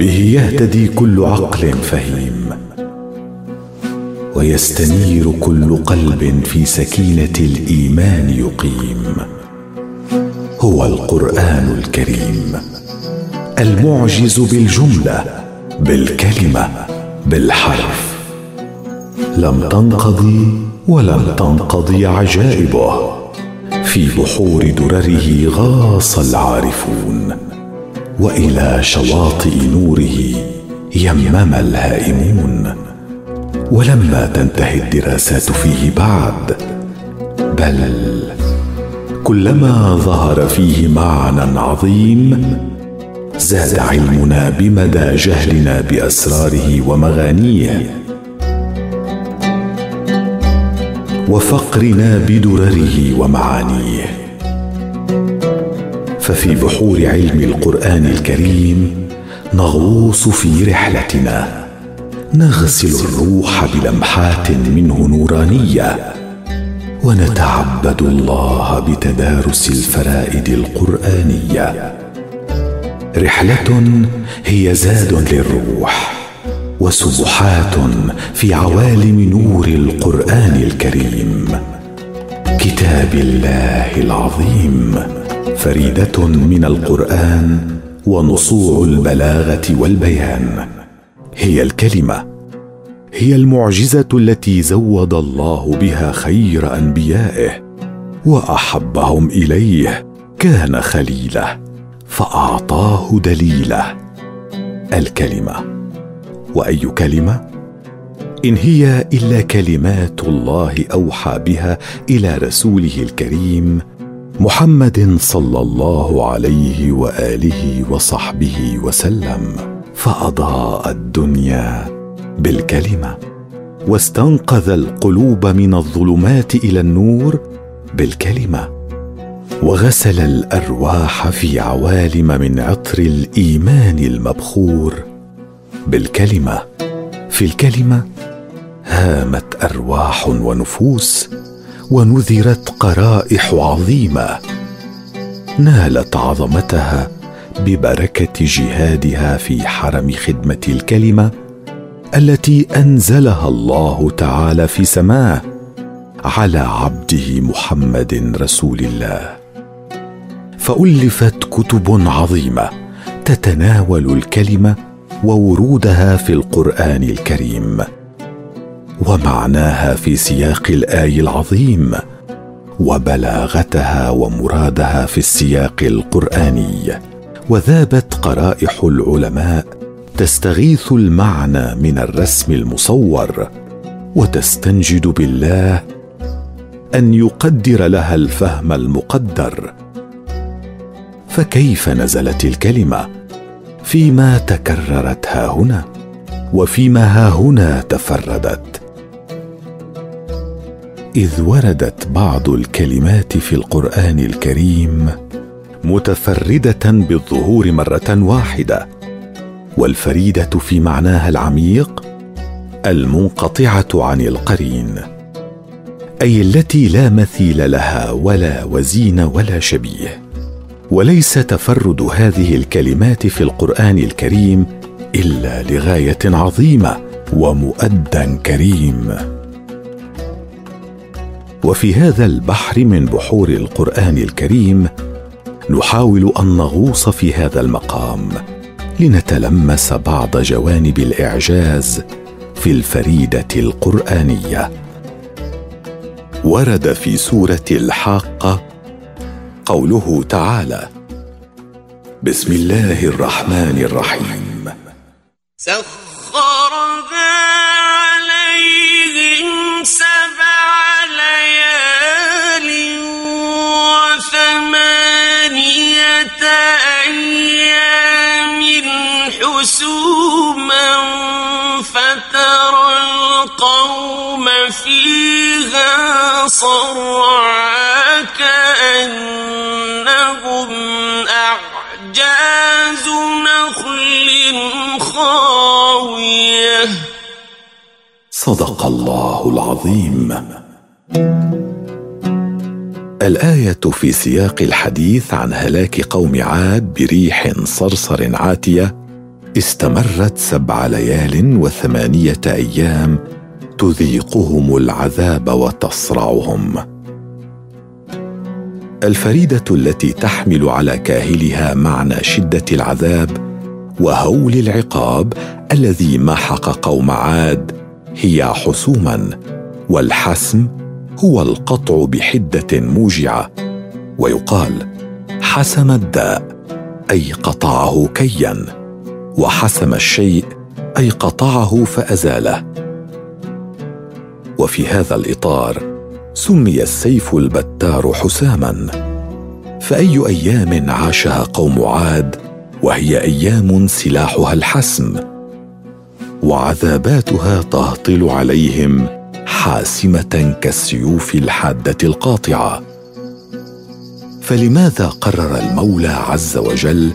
به يهتدي كل عقل فهيم. ويستنير كل قلب في سكينة الإيمان يقيم. هو القرآن الكريم. المعجز بالجملة بالكلمة بالحرف. لم تنقضي ولم تنقضي عجائبه. في بحور درره غاص العارفون. وإلى شواطئ نوره يمم الهائمون. ولما تنتهي الدراسات فيه بعد بل كلما ظهر فيه معنى عظيم زاد علمنا بمدى جهلنا بأسراره ومغانيه. وفقرنا بدرره ومعانيه. ففي بحور علم القرآن الكريم نغوص في رحلتنا. نغسل الروح بلمحات منه نورانية. ونتعبد الله بتدارس الفرائد القرآنية. رحلة هي زاد للروح وسبحات في عوالم نور القرآن الكريم. كتاب الله العظيم. فريدة من القرآن ونصوع البلاغة والبيان. هي الكلمة هي المعجزة التي زود الله بها خير أنبيائه وأحبهم إليه كان خليله فأعطاه دليله. الكلمة وأي كلمة؟ إن هي إلا كلمات الله أوحى بها إلى رسوله الكريم محمد صلى الله عليه وآله وصحبه وسلم فأضاء الدنيا بالكلمة واستنقذ القلوب من الظلمات إلى النور بالكلمة وغسل الأرواح في عوالم من عطر الإيمان المبخور بالكلمة. في الكلمة هامت أرواح ونفوس ونذرت قرائح عظيمة نالت عظمتها ببركة جهادها في حرم خدمة الكلمة التي أنزلها الله تعالى في سماه على عبده محمد رسول الله. فألفت كتب عظيمة تتناول الكلمة وورودها في القرآن الكريم. ومعناها في سياق الآي العظيم وبلاغتها ومرادها في السياق القرآني. وذابت قرائح العلماء تستغيث المعنى من الرسم المصور وتستنجد بالله أن يقدر لها الفهم المقدر. فكيف نزلت الكلمة؟ فيما تكررت ها هنا وفيما ها هنا تفردت. إذ وردت بعض الكلمات في القرآن الكريم متفردة بالظهور مرة واحدة والفريدة في معناها العميق المنقطعة عن القرين أي التي لا مثيل لها ولا وزين ولا شبيه. وليس تفرد هذه الكلمات في القرآن الكريم إلا لغاية عظيمة ومؤدى كريم. وفي هذا البحر من بحور القرآن الكريم نحاول أن نغوص في هذا المقام لنتلمس بعض جوانب الإعجاز في الفريدة القرآنية. ورد في سورة الحاقة قوله تعالى بسم الله الرحمن الرحيم. سخرها حسوما فترى القوم فيها صرعى كأنهم أعجاز نخل خاوية. صدق الله العظيم. الآية في سياق الحديث عن هلاك قوم عاد بريح صرصر عاتية استمرت سبع ليال وثمانية أيام تذيقهم العذاب وتصرعهم. الفريدة التي تحمل على كاهلها معنى شدة العذاب وهول العقاب الذي محق قوم عاد هي حسوما والحسم هو القطع بحدة موجعة. ويقال حسم الداء أي قطعه كيا. وحسم الشيء أي قطعه فأزاله. وفي هذا الإطار سمي السيف البتار حساما. فأي أيام عاشها قوم عاد وهي أيام سلاحها الحسم. وعذاباتها تهطل عليهم حاسمة كالسيوف الحادة القاطعة. فلماذا قرر المولى عز وجل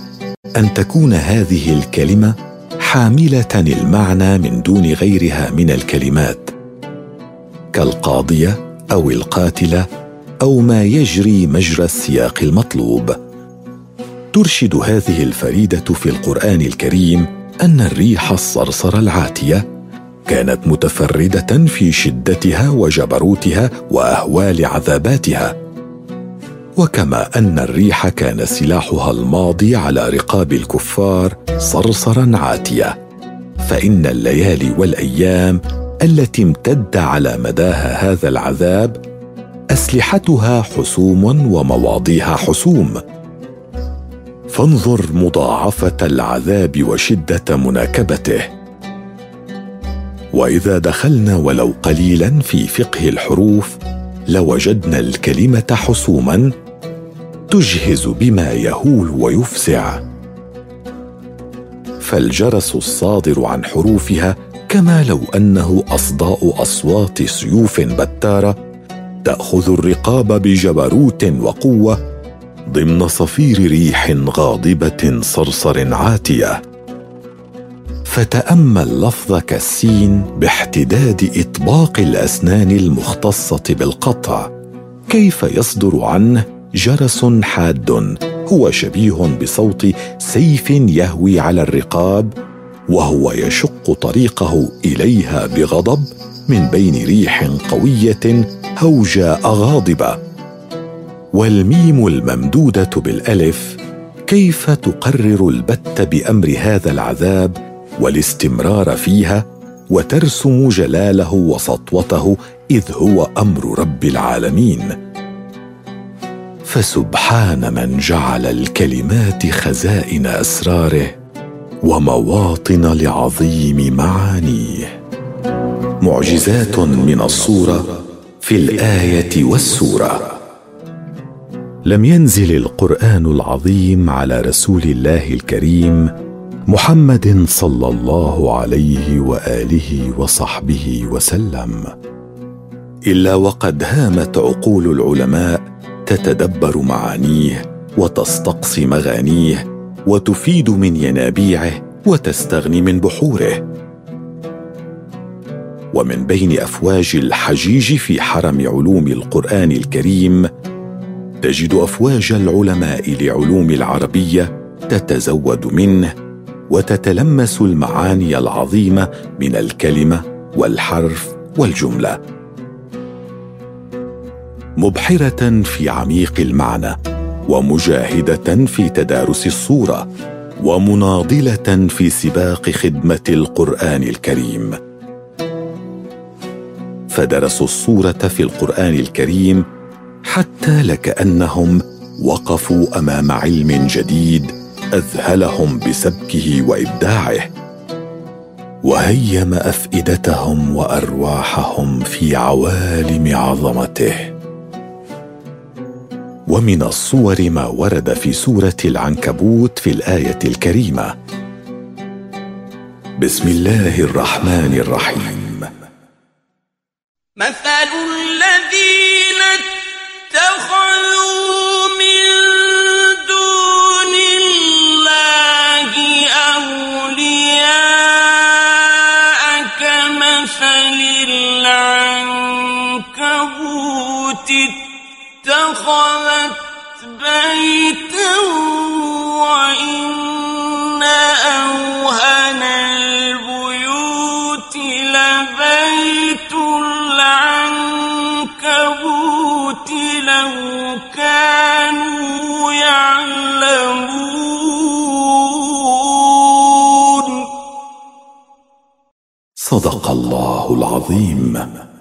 أن تكون هذه الكلمة حاملة المعنى من دون غيرها من الكلمات كالقاضية أو القاتلة أو ما يجري مجرى السياق المطلوب. ترشد هذه الفريدة في القرآن الكريم أن الريح الصرصر العاتية كانت متفردة في شدتها وجبروتها وأهوال عذاباتها. وكما أن الريح كان سلاحها الماضي على رقاب الكفار صرصرا عاتية. فإن الليالي والأيام التي امتد على مداها هذا العذاب أسلحتها حسوم ومواضيها حسوم. فانظر مضاعفة العذاب وشدة مناكبته. وإذا دخلنا ولو قليلا في فقه الحروف لوجدنا الكلمة حسوما تجهز بما يهول ويفزع. فالجرس الصادر عن حروفها كما لو أنه أصداء أصوات سيوف بتارة تأخذ الرقاب بجبروت وقوة ضمن صفير ريح غاضبة صرصر عاتية. فتأمل لفظ كالسين باحتداد إطباق الأسنان المختصة بالقطع. كيف يصدر عنه؟ جرس حاد. هو شبيه بصوت سيف يهوي على الرقاب وهو يشق طريقه إليها بغضب من بين ريح قوية هوجاء غاضبه والميم الممدودة بالألف كيف تقرر البت بأمر هذا العذاب؟ والاستمرار فيها وترسم جلاله وسطوته إذ هو أمر رب العالمين. فسبحان من جعل الكلمات خزائن أسراره ومواطن لعظيم معانيه. معجزات من الصورة في الآية والسورة. لم ينزل القرآن العظيم على رسول الله الكريم محمد صلى الله عليه وآله وصحبه وسلم. إلا وقد هامت عقول العلماء تتدبر معانيه وتستقصي مغانيه وتفيد من ينابيعه وتستغني من بحوره. ومن بين أفواج الحجيج في حرم علوم القرآن الكريم تجد أفواج العلماء لعلوم العربية تتزود منه وتتلمس المعاني العظيمة من الكلمة والحرف والجملة. مبحرة في عميق المعنى ومجاهدة في تدارس الصورة ومناضلة في سباق خدمة القرآن الكريم. فدرسوا الصورة في القرآن الكريم حتى لكأنهم وقفوا أمام علم جديد أذهلهم بسبكه وإبداعه وهيم أفئدتهم وأرواحهم في عوالم عظمته. ومن الصور ما ورد في سورة العنكبوت في الآية الكريمة. بسم الله الرحمن الرحيم. مثل اتخذت بيتا وإن أوهن البيوت لبيت العنكبوت لو كانوا يعلمون. صدق الله العظيم.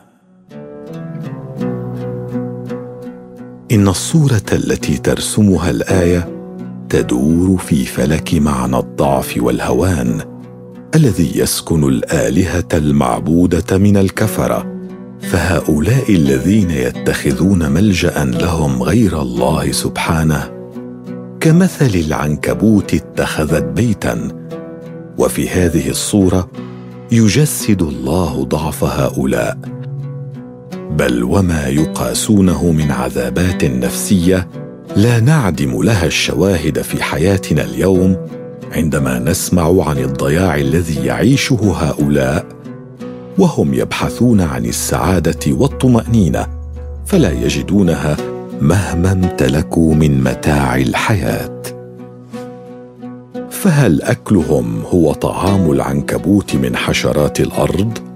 إن الصورة التي ترسمها الآية تدور في فلك معنى الضعف والهوان الذي يسكن الآلهة المعبودة من الكفرة فهؤلاء الذين يتخذون ملجأ لهم غير الله سبحانه كمثل العنكبوت اتخذت بيتا وفي هذه الصورة يجسد الله ضعف هؤلاء بل وما يقاسونه من عذابات نفسية لا نعدم لها الشواهد في حياتنا اليوم عندما نسمع عن الضياع الذي يعيشه هؤلاء وهم يبحثون عن السعادة والطمأنينة فلا يجدونها مهما امتلكوا من متاع الحياة. فهل أكلهم هو طعام العنكبوت من حشرات الأرض؟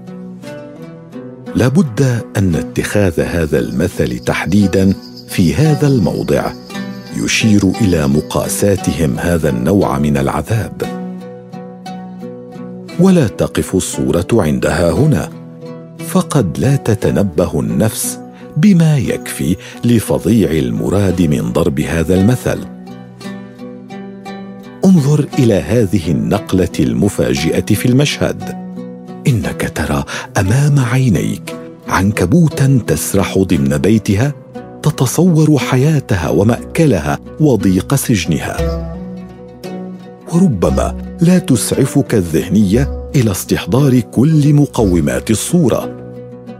لابد أن اتخاذ هذا المثل تحديدا في هذا الموضع. يشير إلى مقاساتهم هذا النوع من العذاب. ولا تقف الصورة عندها هنا. فقد لا تتنبه النفس بما يكفي لفظيع المراد من ضرب هذا المثل. انظر إلى هذه النقلة المفاجئة في المشهد. إنك ترى أمام عينيك عنكبوتا تسرح ضمن بيتها تتصور حياتها ومأكلها وضيق سجنها. وربما لا تسعفك الذهنية إلى استحضار كل مقومات الصورة.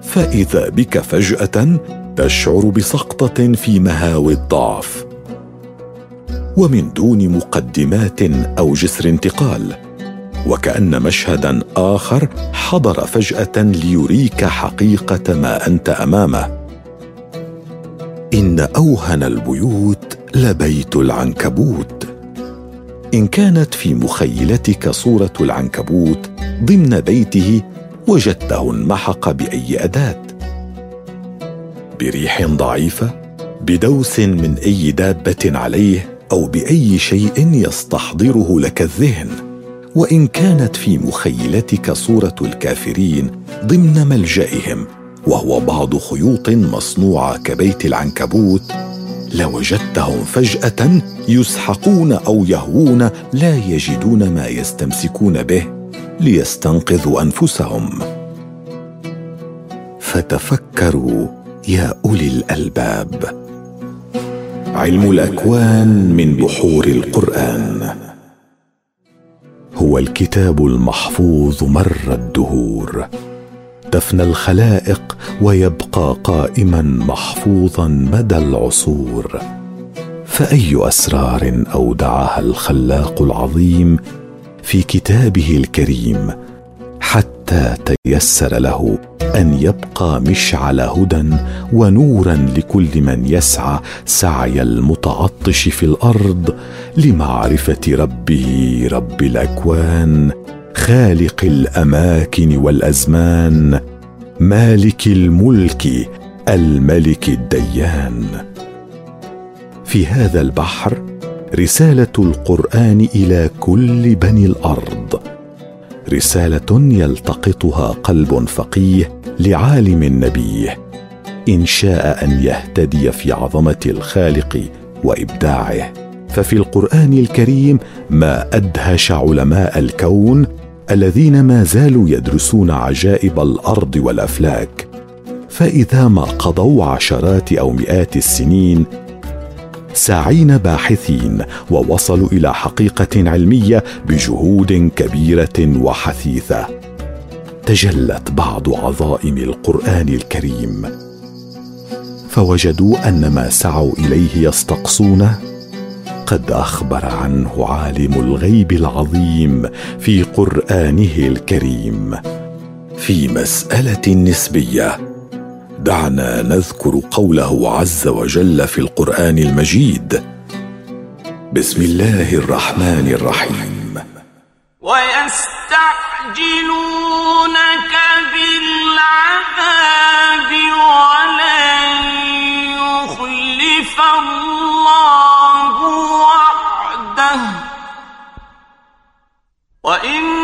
فإذا بك فجأة تشعر بسقطة في مهاوي الضعف. ومن دون مقدمات أو جسر انتقال وكأن مشهدا آخر حضر فجأة ليريك حقيقة ما أنت أمامه. إن أوهن البيوت لبيت العنكبوت. إن كانت في مخيلتك صورة العنكبوت ضمن بيته وجدته انمحق بأي أداة. بريح ضعيفة بدوس من أي دابة عليه أو بأي شيء يستحضره لك الذهن. وإن كانت في مخيلتك صورة الكافرين ضمن ملجئهم وهو بعض خيوط مصنوعة كبيت العنكبوت لوجدتهم فجأة يسحقون أو يهوون لا يجدون ما يستمسكون به ليستنقذوا أنفسهم. فتفكروا يا أولي الألباب. علم الأكوان من بحور القرآن. هو الكتاب المحفوظ مر الدهور. تفنى الخلائق ويبقى قائما محفوظا مدى العصور. فأي أسرار أودعها الخلاق العظيم في كتابه الكريم حتى تيسر له أن يبقى مشعل هدى ونورا لكل من يسعى سعي المتعطش في الأرض لمعرفة ربه رب الأكوان خالق الأماكن والأزمان مالك الملك الملك الديان. في هذا البحر رسالة القرآن إلى كل بني الأرض. رسالة يلتقطها قلب فقيه لعالم نبيه إن شاء أن يهتدي في عظمة الخالق وإبداعه. ففي القرآن الكريم ما أدهش علماء الكون الذين ما زالوا يدرسون عجائب الأرض والأفلاك. فإذا ما قضوا عشرات أو مئات السنين ساعين باحثين ووصلوا إلى حقيقة علمية بجهود كبيرة وحثيثة. تجلت بعض عظائم القرآن الكريم. فوجدوا أن ما سعوا إليه يستقصونه. قد أخبر عنه عالم الغيب العظيم في قرآنه الكريم. في مسألة نسبية دعنا نذكر قوله عز وجل في القرآن المجيد. بسم الله الرحمن الرحيم. ويستعجلونك بالعذاب ولن يخلف الله وعده. وإن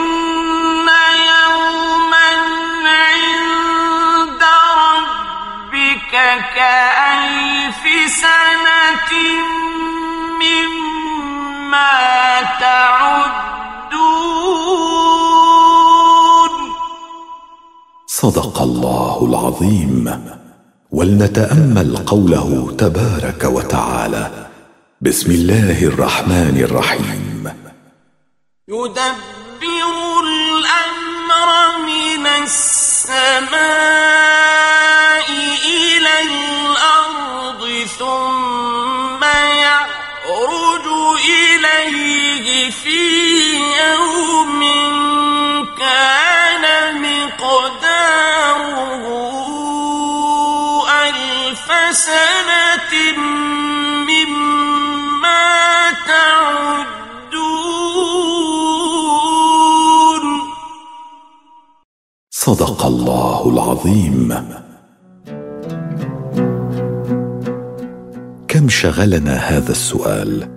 صدق الله العظيم. ولنتأمل قوله تبارك وتعالى. بسم الله الرحمن الرحيم. يدبر الأمر من السماء ثم ألف سنة مما تعدون. صدق الله العظيم. كم شغلنا هذا السؤال؟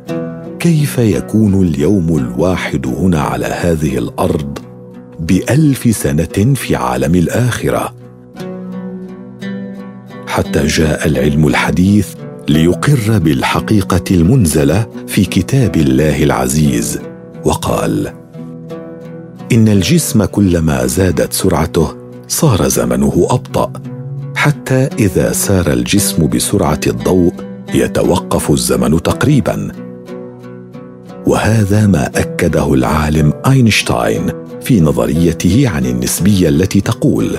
كيف يكون اليوم الواحد هنا على هذه الأرض بألف سنة في عالم الآخرة؟ حتى جاء العلم الحديث ليقر بالحقيقة المنزلة في كتاب الله العزيز وقال إن الجسم كلما زادت سرعته صار زمنه أبطأ حتى إذا سار الجسم بسرعة الضوء يتوقف الزمن تقريبا. وهذا ما أكده العالم أينشتاين في نظريته عن النسبية التي تقول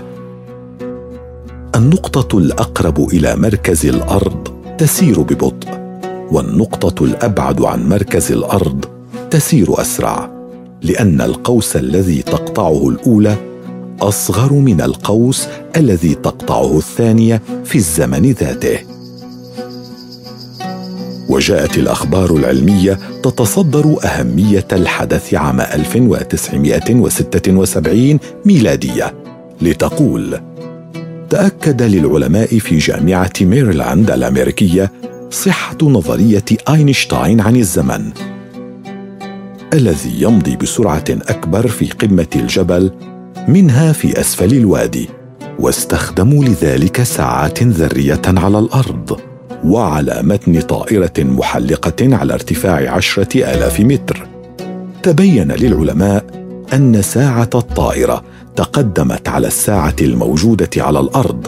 النقطة الأقرب إلى مركز الأرض تسير ببطء والنقطة الأبعد عن مركز الأرض تسير أسرع لأن القوس الذي تقطعه الأولى أصغر من القوس الذي تقطعه الثانية في الزمن ذاته. وجاءت الأخبار العلمية تتصدر أهمية الحدث عام 1976 ميلادية لتقول تأكد للعلماء في جامعة ميرلاند الأمريكية صحة نظرية أينشتاين عن الزمن الذي يمضي بسرعة أكبر في قمة الجبل منها في أسفل الوادي واستخدموا لذلك ساعات ذرية على الأرض وعلى متن طائرة محلقة على ارتفاع عشرة آلاف متر. تبين للعلماء أن ساعة الطائرة تقدمت على الساعة الموجودة على الأرض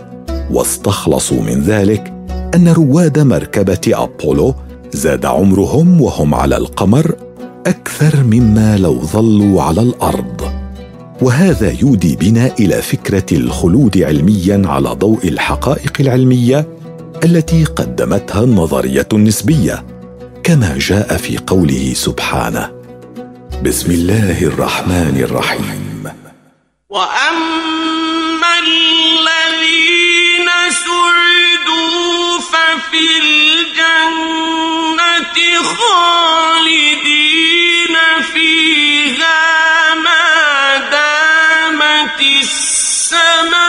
واستخلصوا من ذلك أن رواد مركبة أبولو زاد عمرهم وهم على القمر أكثر مما لو ظلوا على الأرض. وهذا يودي بنا إلى فكرة الخلود علميا على ضوء الحقائق العلمية التي قدمتها النظرية النسبية كما جاء في قوله سبحانه بسم الله الرحمن الرحيم. واما الذين ففي الجنه خالدين فيها ما دامت السماوات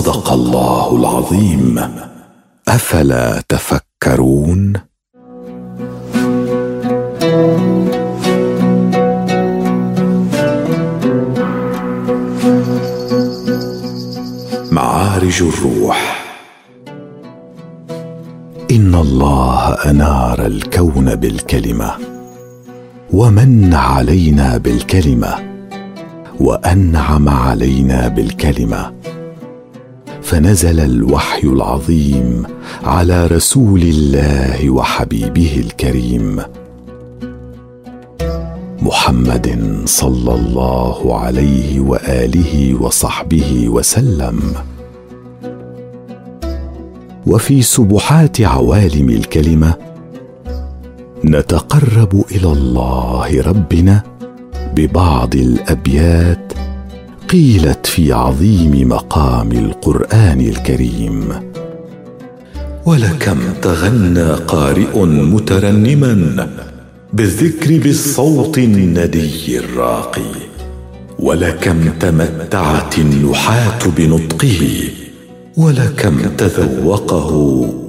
صدق الله العظيم. أفلا تفكرون؟ معارج الروح. إن الله أنار الكون بالكلمة ومن علينا بالكلمة وأنعم علينا بالكلمة. فنزل الوحي العظيم على رسول الله وحبيبه الكريم محمد صلى الله عليه وآله وصحبه وسلم. وفي سبحات عوالم الكلمة نتقرب إلى الله ربنا ببعض الأبيات قيلت في عظيم مقام القرآن الكريم. ولكم تغنى قارئ مترنما بالذكر بالصوت الندي الراقي. ولكم تمتعت النحاة بنطقه. ولكم تذوقه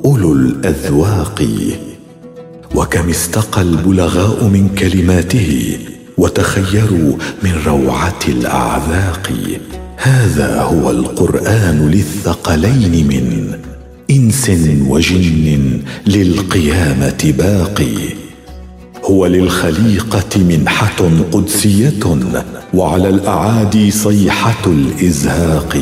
أولو الأذواق. وكم استقى البلغاء من كلماته. وتخيروا من روعة الأعذاق. هذا هو القرآن للثقلين من إنس وجن للقيامة باقي. هو للخليقة منحة قدسية وعلى الأعادي صيحة الإزهاق.